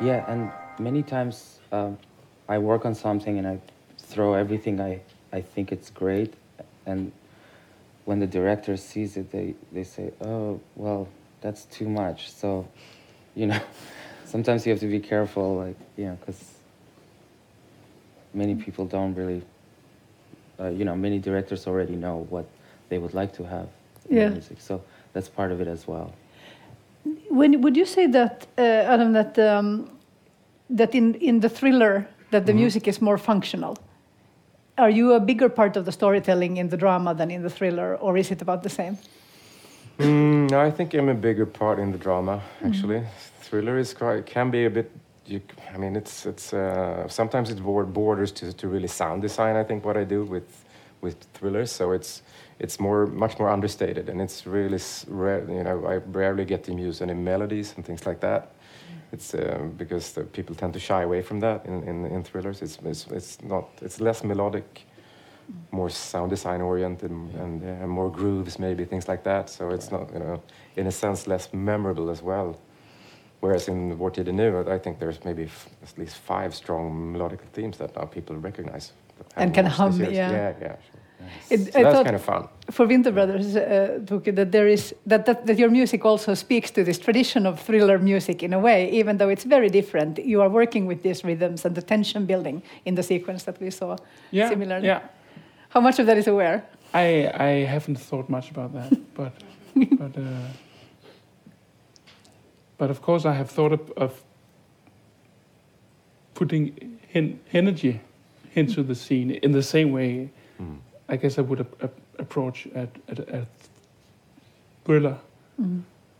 Yeah, and many times um, I work on something and I throw everything I, I think it's great, and when the director sees it, they, they say, oh, well, that's too much. So, you know, sometimes you have to be careful, like, you know, because many people don't really, uh, you know, many directors already know what they would like to have in music. So that's part of it as well. When would you say that, uh, Adam, that um, that in in the thriller that the music is more functional? Are you a bigger part of the storytelling in the drama than in the thriller, or is it about the same? Mm, no, I think I'm a bigger part in the drama. Actually, thriller is quite can be a bit. You, I mean, it's it's uh, sometimes it borders to, to really sound design. I think what I do with with thrillers, so it's it's more much more understated, and it's really rare. You know, I rarely get to use any melodies and things like that. It's uh, because people tend to shy away from that in, in, in thrillers. It's, it's it's not it's less melodic, more sound design oriented, and uh, more grooves maybe things like that. So it's not you know in a sense less memorable as well. Whereas in Vår tid är nu, I think there's maybe at least five strong melodic themes that now people recognize. That And can hum, yeah. yeah, yeah. Sure. It, So I that's thought kind of fun. for Winter Brothers, uh, Toke, that there is that, that that your music also speaks to this tradition of thriller music in a way, even though it's very different. You are working with these rhythms and the tension building in the sequence that we saw. Yeah, Similarly. yeah. How much of that is aware? I I haven't thought much about that, but but uh, but of course I have thought of, of putting en- energy into the scene in the same way. Mm. I guess I would ap- ap- approach at at, at thriller.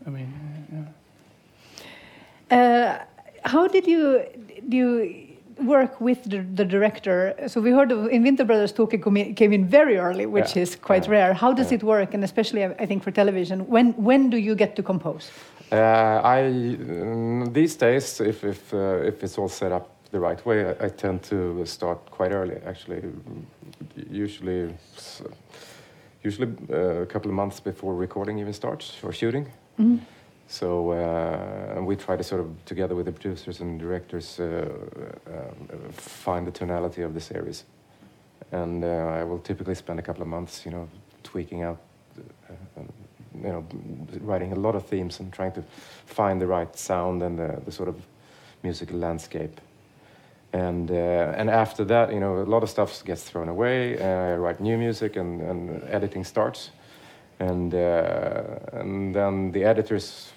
I mean, uh, yeah. Uh, how did you do you work with the, the director? So we heard of, in Winter Brothers, Toke come in- came in very early, which Yeah, is quite yeah, rare. How does yeah. it work, and especially I I think for television? When when do you get to compose? Uh, I um, these days, if if uh, if it's all set up the right way, I, I tend to start quite early. Actually, usually usually uh, a couple of months before recording even starts or shooting. So uh, and we try to sort of together with the producers and directors uh, um, find the tonality of the series, and uh, I will typically spend a couple of months, you know, tweaking out. Uh, you know, writing a lot of themes and trying to find the right sound and the, the sort of musical landscape. And uh, and after that, you know, a lot of stuff gets thrown away. Uh, I write new music, and, and editing starts. And uh, and then the editors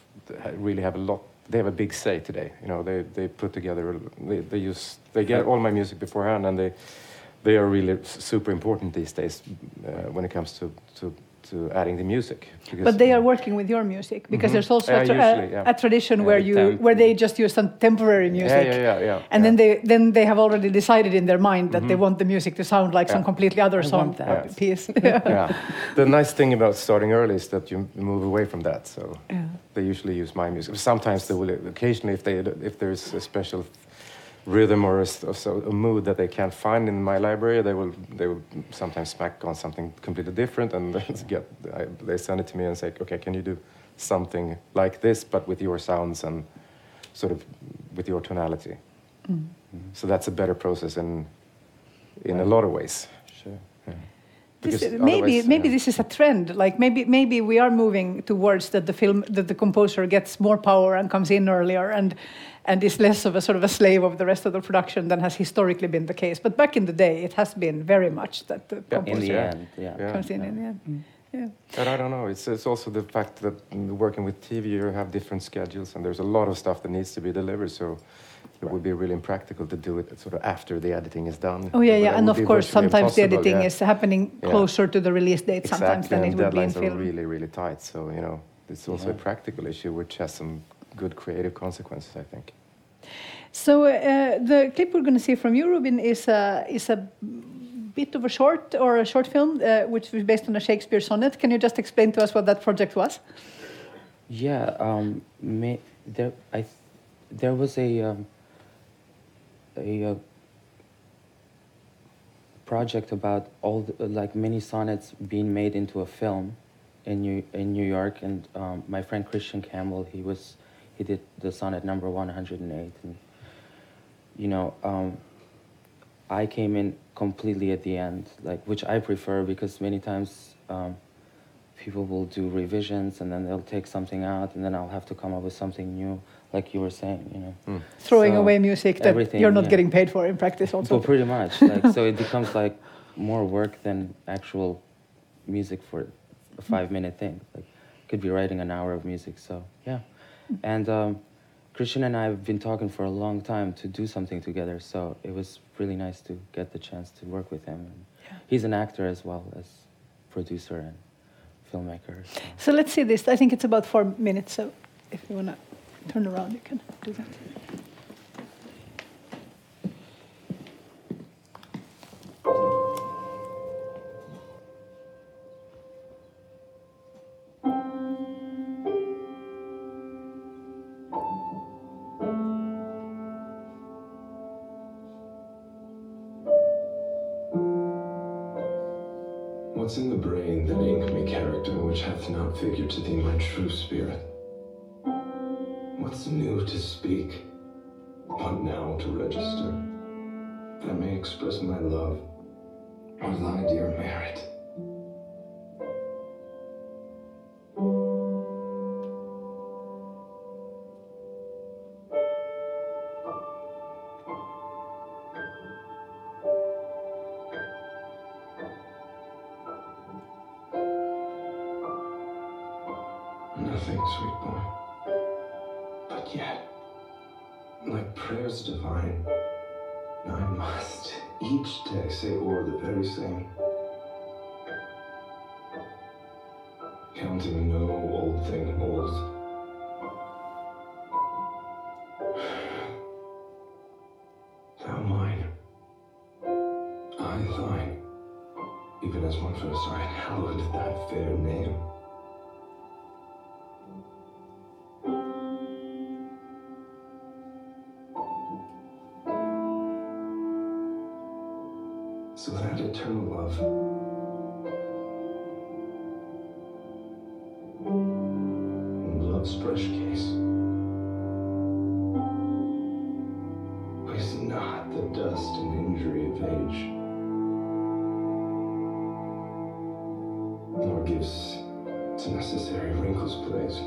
really have a lot. They have a big say today. You know, they they put together. They, they use they get all my music beforehand, and they they are really super important these days uh, when it comes to to to adding the music. Because But they are working with your music because Mhm. there's also Yeah, a, tra- usually, yeah. a tradition Yeah, where they you where they just use some temporary music. Yeah, yeah, yeah. And then they then they have already decided in their mind that they Mhm. want the music to sound like some completely other song uh, piece. yeah. The nice thing about starting early is that you move away from that. So they usually use my music. Sometimes they will occasionally, if they if there's a special rhythm or a, s- or so, a mood that they can't find in my library, they will they will sometimes smack on something completely different and get I, they send it to me and say, okay, can you do something like this but with your sounds and sort of with your tonality. Mm. Mm-hmm. So that's a better process in in a lot of ways. Sure. This, maybe maybe yeah. this is a trend. Like maybe maybe we are moving towards that the film that the composer gets more power and comes in earlier and and is less of a sort of a slave of the rest of the production than has historically been the case. But back in the day, it has been very much that the Yeah. In composer the end, yeah. Yeah. comes in in the end. Yeah. But I don't know. It's, it's also the fact that mm, working with TV, you have different schedules, and there's a lot of stuff that needs to be delivered. So it would be really impractical to do it sort of after the editing is done. Oh yeah, yeah, and of course sometimes the editing yeah. is happening Yeah. closer to the release date sometimes than and it would be in deadlines are film. really, really tight. So you know, it's also a practical issue, which has some good creative consequences, I think. So uh, the clip we're going to see from you, Rubin, is a is a bit of a short or a short film, uh, which was based on a Shakespeare sonnet. Can you just explain to us what that project was? Yeah, um, may, there I, there was a um, a, uh project about all the, like many sonnets being made into a film in New in New York, and um, my friend Christian Campbell he was he did the sonnet number one hundred and eight, and you know, um, I came in completely at the end, like which I prefer because many times um, people will do revisions and then they'll take something out and then I'll have to come up with something new, like you were saying, you know. Mm. Throwing So, away music that you're not yeah. getting paid for in practice also. Well, pretty much. Like, so it becomes like more work than actual music for a five-minute thing. Like, could be writing an hour of music. So yeah, and um, Christian and I have been talking for a long time to do something together. So it was really nice to get the chance to work with him. And He's an actor as well as producer and filmmaker. So. So let's see this. I think it's about four minutes. So if you want to turn around, you can do that. What's in the brain that ink me character which hath not figured to thee my true spirit? What's new to speak? What now to register? That may express my love or thy dear merit. Nothing, sweet boy. But yet, like prayers divine, I must each day say o'er the very same. Counting no old thing old. Thou mine, I thine, even as one first I hallowed thy fair name. Is not the dust and injury of age, nor gives to necessary wrinkles place.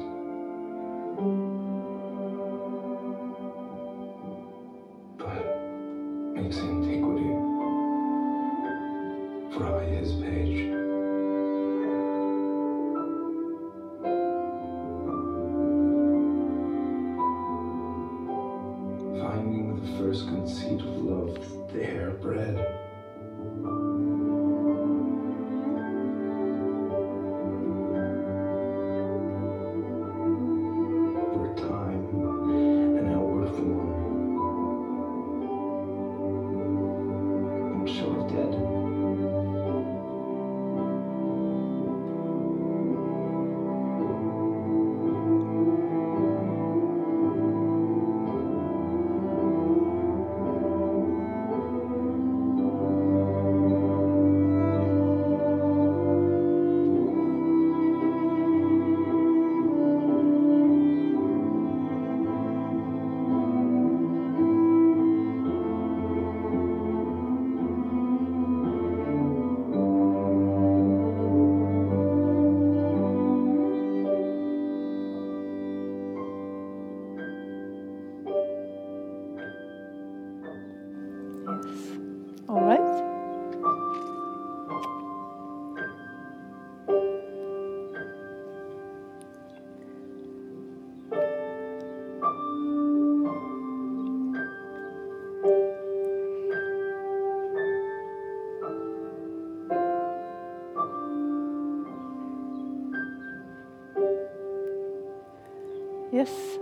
Yes.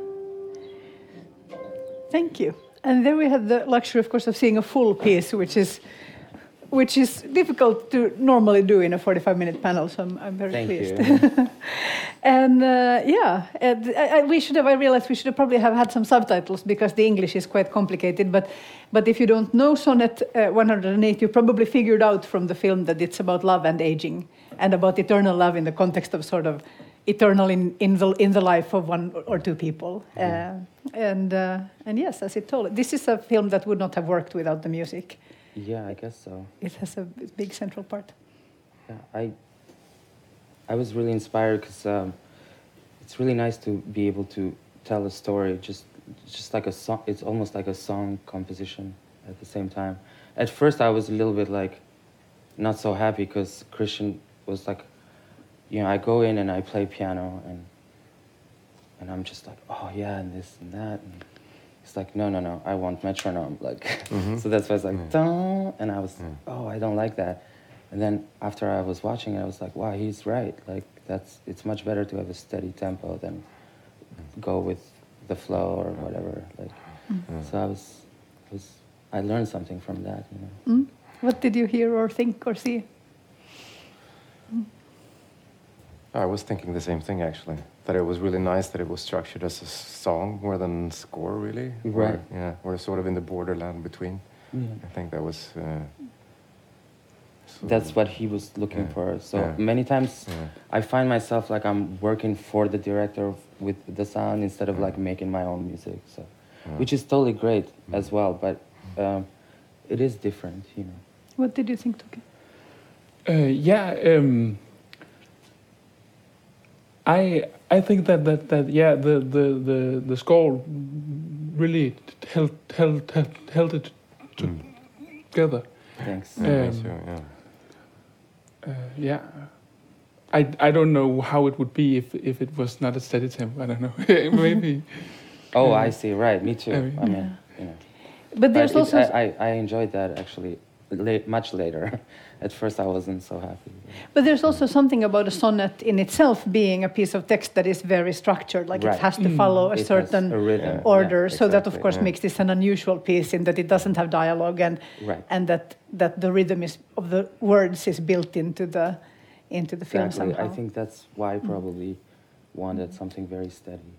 Thank you. And then we had the luxury, of course, of seeing a full piece, which is which is difficult to normally do in a 45-minute panel. So I'm, I'm very Thank pleased. you. and uh, yeah, and I, I, we should have. I realized we should have probably have had some subtitles because the English is quite complicated. But but if you don't know Sonnet uh, 108, you probably figured out from the film that it's about love and aging and about eternal love in the context of sort of eternal in, in the in the life of one or two people. Uh, and uh, and yes, as it told, this is a film that would not have worked without the music. Yeah, I guess so. It has a big central part. Yeah, I I was really inspired because um, it's really nice to be able to tell a story just just like a song. It's almost like a song composition at the same time. At first, I was a little bit like not so happy because Christian was like, you know, I go in and I play piano and and I'm just like, oh yeah, and this and that. And it's like, no, no, no, I want metronome. Like, mm-hmm. so that's why it's like, mm. dun, and I was, mm. oh, I don't like that. And then after I was watching it, I was like, wow, he's right. Like, that's it's much better to have a steady tempo than go with the flow or whatever. Like, mm. so I was, was, I learned something from that. You know. Mm? What did you hear or think or see? I was thinking the same thing actually. That it was really nice that it was structured as a song more than score, really. Or- Right. yeah, we're sort of in the borderland between. Yeah. I think that was. Uh, so- That's what he was looking Yeah. for. So Yeah. many times Yeah. I find myself like I'm working for the director with the sound instead of like making my own music. So, Yeah. which is totally great as well, but um, it is different, you know. What did you think, Toke? Uh, yeah, um, I I think that that, that yeah the, the, the, the score really held held held, held it Mm. together. Thanks. Yeah, me Um, too, yeah. Uh, yeah, I I don't know how it would be if if it was not a steady tempo. I don't know. Maybe. Oh, Yeah. I see. Right, me too. I I mean- mean, Yeah. you know. But there's But also it, I, I, I enjoyed that actually la- much later. At first, I wasn't so happy. But there's also something about a sonnet in itself being a piece of text that is very structured, like Right. it has to Mm. follow a It certain a rhythm. Yeah. order. so that, of course, yeah. makes this an unusual piece in that it doesn't have dialogue and Right. and that that the rhythm is of the words is built into the into the film Exactly. somehow. I think that's why I probably wanted something very steady.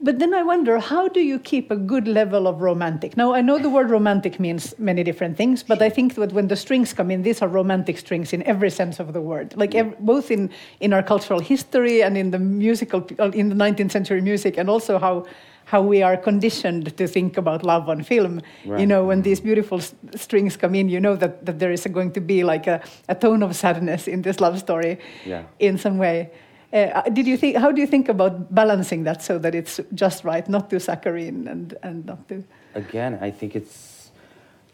But then I wonder, how do you keep a good level of romantic? Now, I know the word romantic means many different things, but I think that when the strings come in, these are romantic strings in every sense of the word. Like ev- both in, in our cultural history and in the musical, uh, in the 19th century music, and also how how we are conditioned to think about love on film. You know, when these beautiful s- strings come in, you know that, that there is going to be like a, a tone of sadness in this love story Yeah. in some way. Uh, did you think? How do you think about balancing that so that it's just right, not too saccharine and and not too? again, I think it's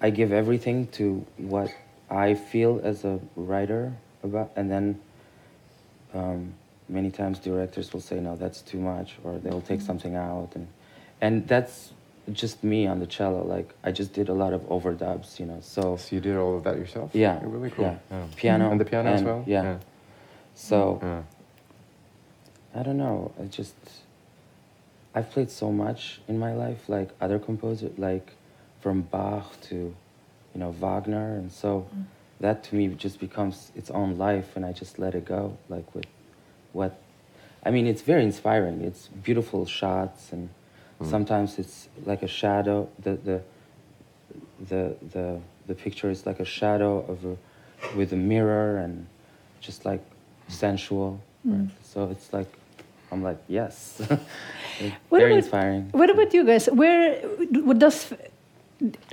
I give everything to what I feel as a writer about, and then um, many times directors will say, "No, that's too much," or they'll take something out, and and that's just me on the cello. Like I just did a lot of overdubs, you know. So So you did all of that yourself? Yeah, You're really cool. yeah. piano And the piano as and- well? Yeah. So Yeah. I don't know. I just I've played so much in my life, like other composers, like from Bach to you know Wagner, and so mm. that to me just becomes its own life, and I just let it go, like with what. I mean, it's very inspiring. It's beautiful shots, and mm. sometimes it's like a shadow. The the the the the picture is like a shadow of a with a mirror and just like sensual. right? So it's like I'm like yes, What very about- inspiring. What about you guys? Where what does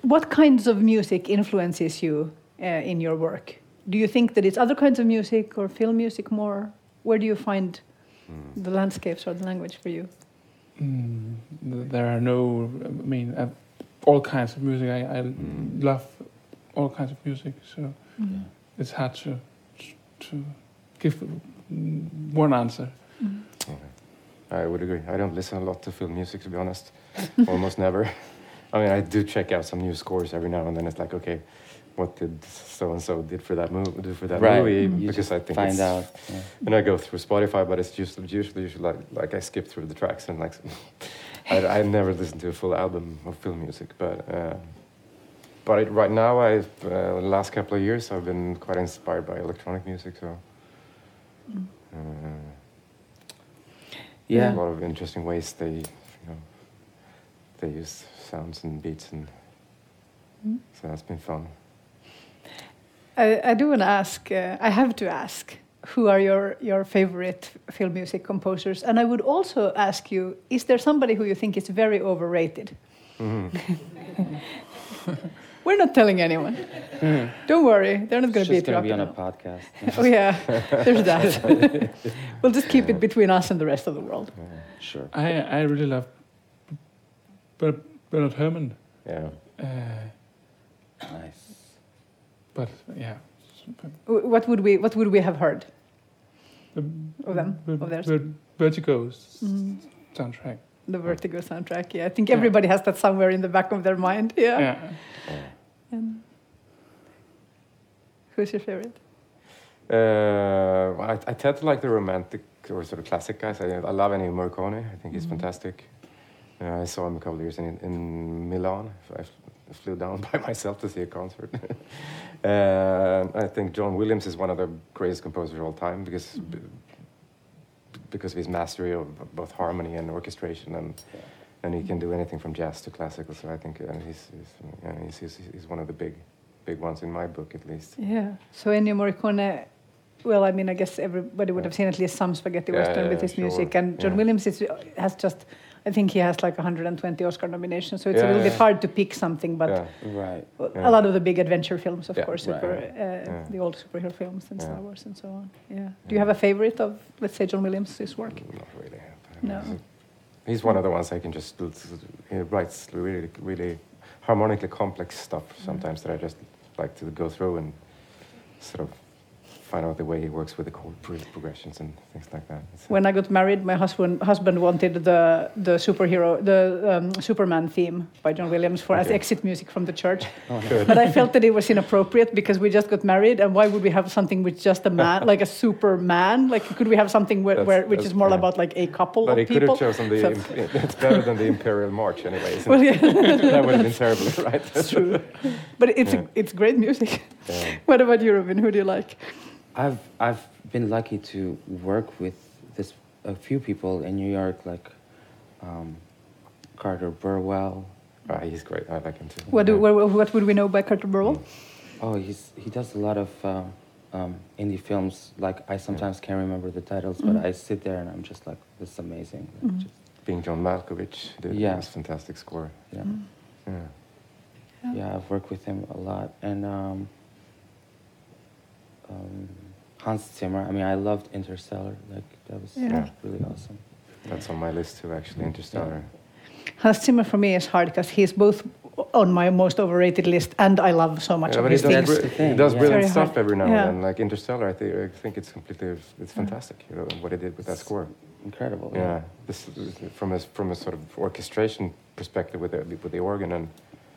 what kinds of music influences you uh, in your work? Do you think that it's other kinds of music or film music more? Where do you find the landscapes or the language for you? Mm, there are no. I mean, uh, all kinds of music. I, I Mm. love all kinds of music, so it's hard to to give mm, one answer. I would agree. I don't listen a lot to film music, to be honest. Almost never. I mean, I do check out some new scores every now and then. It's like, okay, what did so and so did for that movie? Do for that right, movie? you Because I think find it's, out. Yeah. And I go through Spotify, but it's just usually, usually like, like I skip through the tracks and like I, I never listen to a full album of film music. But uh, but it, right now, I've uh, the last couple of years, I've been quite inspired by electronic music. So uh, Yeah. a lot of interesting ways they you know they use sounds and beats and so that's been fun. I, I do want to ask. Uh, I have to ask who are your, your favorite film music composers? And I would also ask you, is there somebody who you think is very overrated? We're not telling anyone. Don't worry, they're not going to be just going to be on a interrupted. podcast. Oh yeah, there's that. we'll just keep it between us and the rest of the world. sure. I I really love Ber- Bernard Herrmann, Yeah. uh, Nice. but yeah, What would we What would we have heard the of them? Ver- Of theirs? Vertigo's Mm. soundtrack. The Vertigo soundtrack. Yeah, I think Yeah. everybody has that somewhere in the back of their mind. Yeah. Yeah, And who's your favorite? Uh, I, I tend to like the romantic or sort of classic guys. I, I love Ennio Morricone. I think he's Mhm. fantastic. Uh, I saw him a couple of years in, in Milan. I flew down by myself to see a concert. uh, I think John Williams is one of the greatest composers of all time because b- because of his mastery of both harmony and orchestration, and and he can do anything from jazz to classical. So I think uh, he's he's, yeah, he's, he's he's one of the big big ones in my book at least. Yeah. So Ennio Morricone. Well, I mean, I guess everybody would have seen at least some spaghetti Yeah, western yeah, with his sure. music, and John Yeah. Williams is, has just. I think he has like 120 Oscar nominations, so it's a Yeah, little bit hard to pick something. But yeah. Right. Yeah. a lot of the big adventure films, of Yeah, course, right, super. Uh, Yeah. the old superhero films and Yeah. Star Wars and so on. Yeah. Do you have a favorite of, let's say, John Williams' work? Not really. No. He's one of the ones I can just. He writes really, really harmonically complex stuff sometimes that I just like to go through and sort of find out the way he works with the chord progressions and things like that. It's, uh, When I got married, my husband husband wanted the the superhero, the um, Superman theme by John Williams for as exit music from the church. Good. But I felt that it was inappropriate because we just got married, and why would we have something with just a man, like a Superman? Like, could we have something where, where which is more yeah. about like a couple But he of could people? have chosen the. So- imp- it's better than the Imperial March, anyway. Isn't well, yeah, that would have been terrible, right? that's true. But it's Yeah. a, it's great music. Yeah. What about you, Robin? Who do you like? I've I've been lucky to work with this a few people in New York, like um, Carter Burwell. Ah, he's great. I like him too. What do, what, what would we know by Carter Burwell? Oh, he's he does a lot of uh, um, indie films. Like I sometimes can't remember the titles, Mhm. but I sit there and I'm just like, this is amazing. Like, just, Being John Malkovich did Yeah. this fantastic score. yeah, Mm. Yeah. Yeah. yeah. I've worked with him a lot, and um, um, Hans Zimmer. I mean, I loved Interstellar. Like that was Yeah. really awesome. That's on my list too, actually. Interstellar. Hans Zimmer for me is hard because he's both on my most overrated list, and I love so much Yeah, of his he does, things. That's thing, he does yeah. brilliant stuff hard. every now Yeah. and then. Like Interstellar, I think, I think it's completely, it's fantastic. You know what he did with that score. Incredible. Yeah, this from a from a sort of orchestration perspective with the with the organ and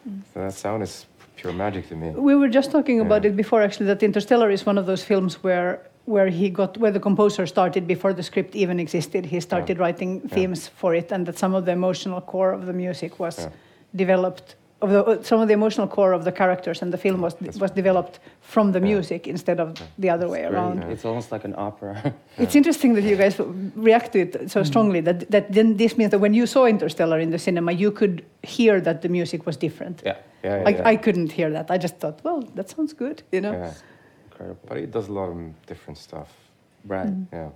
Mm. so that sound is pure magic to me. We were just talking about Yeah. it before, actually, that Interstellar is one of those films where where he got where the composer started before the script even existed. He started writing themes for it, and that some of the emotional core of the music was Yeah. developed. Of the, uh, some of the emotional core of the characters and the film was That's- was developed from the Yeah. music instead of the other way It's very- around. Yeah. It's almost like an opera. It's interesting that you guys react to it so strongly. That that then this means that when you saw Interstellar in the cinema, you could hear that the music was different. Yeah, yeah, yeah. I, yeah. I couldn't hear that. I just thought, well, that sounds good, you know. yeah. Incredible. But he does a lot of different stuff. Right. Mm. Yeah,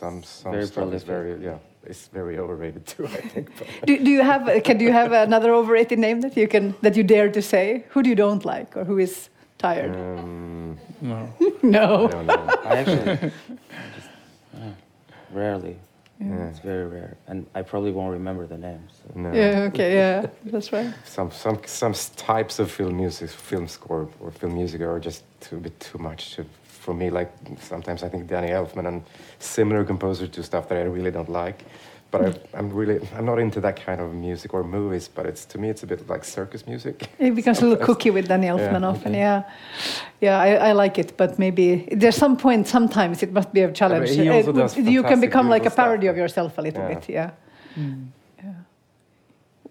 some some Very stuff is prolific. very yeah. It's very overrated too, I think. But Do, do you have can do you have another overrated name that you can that you dare to say? Who do you don't like or who is tired? um, No. I no. don't know. I actually just uh, rarely. Yeah. It's very rare, and I probably won't remember the names. So. No. Yeah. Okay. Yeah. That's right. Some some some types of film music, film score or film music are just too bit too much to, for me. Like sometimes I think Danny Elfman and similar composers do stuff that I really don't like. But I, I'm really I'm not into that kind of music or movies. But it's to me it's a bit like circus music. It becomes a little cookie with Danny Elfman Yeah. often. Yeah. Yeah. I, I like it, but maybe there's some point. Sometimes it must be a challenge. he also Uh, does you can fantastic, become like a parody stuff. of yourself a little Yeah. bit. Yeah. Mm. Yeah.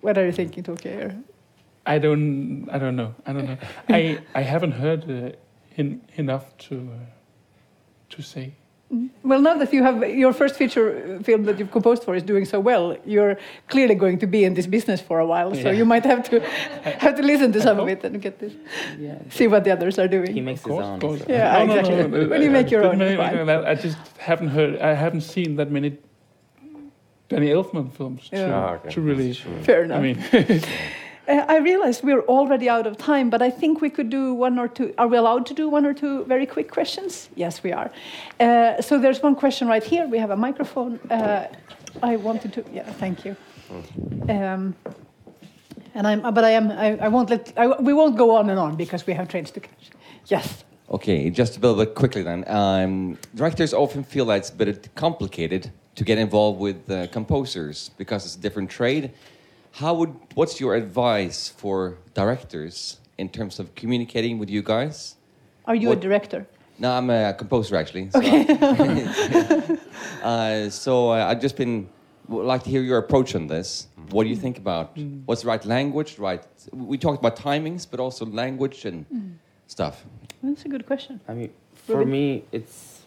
What are you thinking, Toke? I don't. I don't know. I don't know. I I haven't heard uh, en- enough to uh, to say. Well, now that you have your first feature film that you've composed for is doing so well, you're clearly going to be in this business for a while. So Yeah. you might have to have to listen to some of it and get this, Yeah. see what the others are doing. He makes Of course, his own. of course. so- Yeah, exactly. When you make your own, I- it's fine. I, I just haven't heard. I haven't seen that many Danny Elfman films to, Yeah. Ah, okay. to really. Fair enough. I mean, Uh, I realize we're already out of time, but I think we could do one or two. Are we allowed to do one or two very quick questions? Yes, we are. Uh, so there's one question right here. We have a microphone. Uh, I wanted to. Yeah, thank you. Um, and I'm, but I am. I, I won't let. I, we won't go on and on because we have trains to catch. Yes. Okay, just a little bit quickly then. Um, directors often feel that it's a bit complicated to get involved with uh, composers because it's a different trade. How would what's your advice for directors in terms of communicating with you guys? Are you a director? No, I'm a composer actually. So, uh, so uh, I've just been would like to hear your approach on this. What do you think about what's the right language? Right, we talked about timings, but also language and stuff. That's a good question. I mean, for Robin? me, it's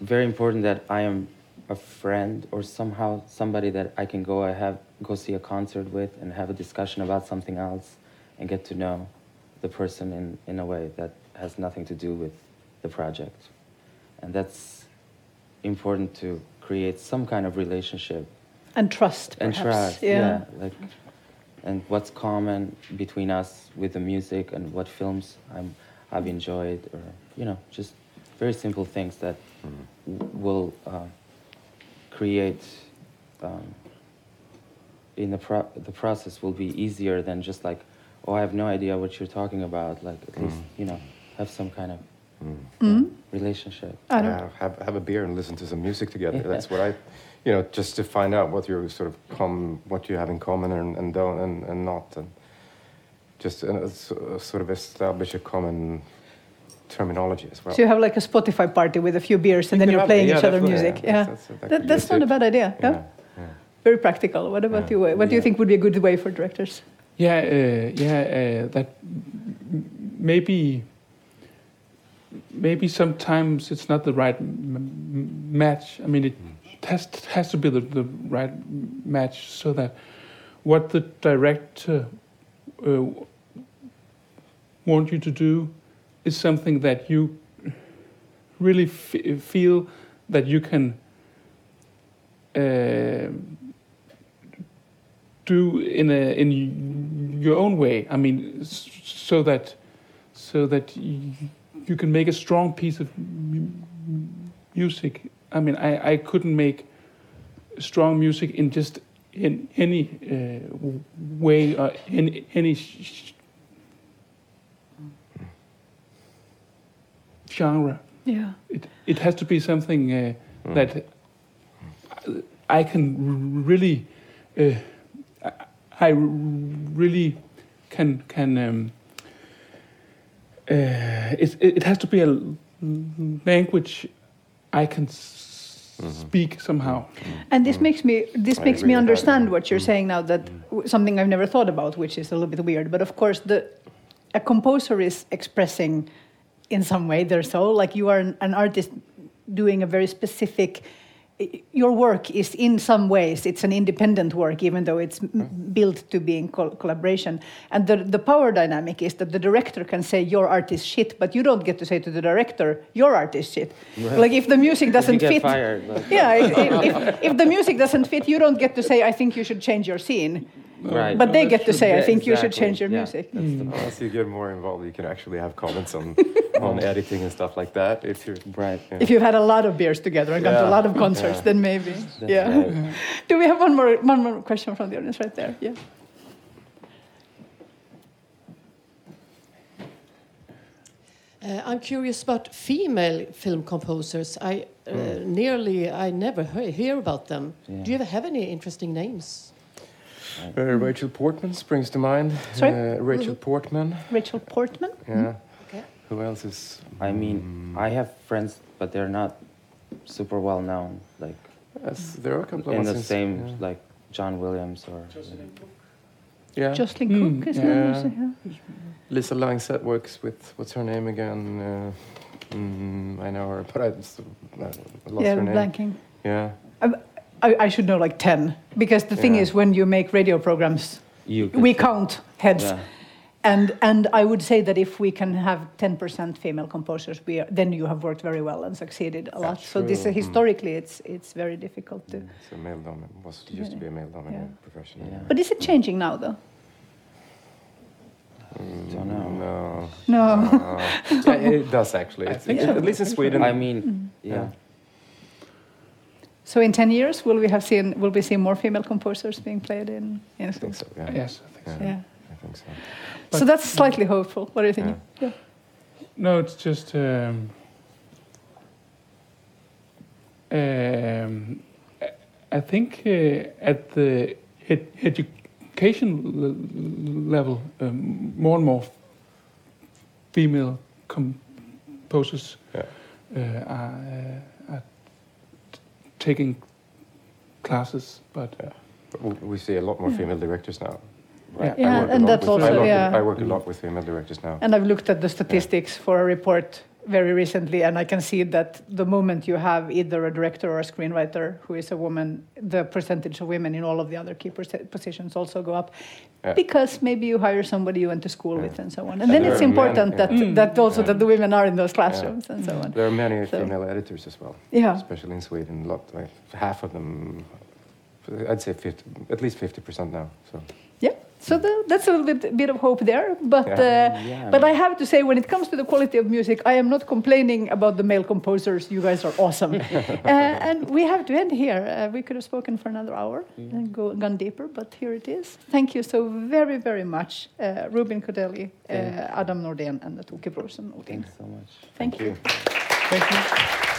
very important that I am a friend or somehow somebody that I can go I have go see a concert with and have a discussion about something else and get to know the person in, in a way that has nothing to do with the project. And that's important to create some kind of relationship And trust, and perhaps. trust. Yeah. like and what's common between us with the music and what films I'm I've enjoyed, or you know, just very simple things that w- will um, create. Um, in the pro- the process will be easier than just like, oh, I have no idea what you're talking about. Like at least you know, have some kind of yeah, relationship. I don't Yeah, have have a beer and listen to some music together. That's what I, you know, just to find out what you're sort of com, what you have in common and, and don't and, and not, and just uh, uh, sort of establish a common terminology as well. So you have like a Spotify party with a few beers, and then you're playing yeah, each other music. yeah. Yeah, That's- that's- that That- that's not a bad idea. Yeah, yeah, yeah. very practical. What about Yeah. you? What do you think would be a good way for directors? yeah, uh, yeah. Uh, that m- maybe. Maybe sometimes it's not the right m- m- match. I mean, it has has to be the, the right match so that what the director uh, want you to do is something that you really f- feel that you can uh, do in a in your own way. I mean, so that so that you can make a strong piece of music. I mean, I, I couldn't make strong music in just in any uh, way or in any sh- genre. Yeah. It it has to be something uh, that I can really, uh, I I really can can. Um, uh, it it has to be a language I can s- speak somehow. And this makes me this I makes me with that, understand what you're saying now. That w- something I've never thought about, which is a little bit weird. But of course, the a composer is expressing in some way their soul. Like you are an, an artist doing a very specific. Your work is in some ways it's an independent work, even though it's m built to be in col- collaboration. And the the power dynamic is that the director can say your art is shit, but you don't get to say to the director your art is shit. Like if the music doesn't fit, fired. Yeah, if, if, if the music doesn't fit, you don't get to say, I think you should change your scene. Right. But they get to say, I think you should change your music. that's the- As you get more involved, you can actually have comments on on editing and stuff like that. If you're Right. yeah. If you've had a lot of beers together and gone to a lot of concerts, Yeah. then maybe. That's yeah. right. Do we have one more, one more question from the audience right there? Yeah. Uh, I'm curious about female film composers. I uh, nearly, I never he- hear about them. Yeah. Do you ever have any interesting names? Uh, Rachel Portman springs to mind. Sorry? Uh, Rachel Portman. Rachel Portman? Yeah. Okay. Who else is? I mean, I have friends, but they're not super well known. Like Yes, there are a couple of in the in- same, yeah. like John Williams or. Yeah. Jocelyn Mm, Pook is yeah. another, yeah. Lisa Langseth works with what's her name again? Uh, Mm, I know her, but I just, uh, lost yeah, her name. blanking. Yeah. I, I should know like 10 because the thing Yeah. is when you make radio programs You we count heads Yeah. and and i would say that if we can have 10% female composers we are, then you have worked very well and succeeded a lot That's so this true. uh, Mm. historically it's it's very difficult to It's a male dominant, was used to be a male dominant profession. Yeah. but is it changing now though Mm, Don't know. No. no yeah, it does actually. I It's- think it- so. At least in Sweden. I mean, yeah. Yeah. so in 10 years will we have seen will we see more female composers being played in in I think so. Yeah. Yes, I think so. Yeah. yeah I think so. so that's slightly hopeful what do you think Yeah. No, it's just um, um, I- I think uh, at the ed- education l- level, um, more and more female composers Yeah. uh, are, uh, are t- taking classes, but Yeah. But we- we see a lot more female directors now. Yeah. I Yeah, work and that's with- I also- work, yeah. I work a lot with female directors now. And I've looked at the statistics for a report very recently, and I can see that the moment you have either a director or a screenwriter who is a woman, the percentage of women in all of the other key positions also go up, Yeah. because maybe you hire somebody you went to school Yeah. with and so on. And And then it's important men- that yeah. that mm. also Yeah. that the women are in those classrooms and so on. There are many So- female editors as well, Yeah. especially in Sweden. A lot, like half of them. I'd say 50, at least fifty percent now. So Yeah. So the, that's a little bit bit of hope there, but uh, Yeah. but I have to say, when it comes to the quality of music, I am not complaining about the male composers. You guys are awesome, uh, and we have to end here. Uh, we could have spoken for another hour and go gone deeper, but here it is. Thank you so very very much, uh, Rubin Kodheli, uh, Adam Nordén, and Toke Brorson. Thanks so much. Thank you. thank you.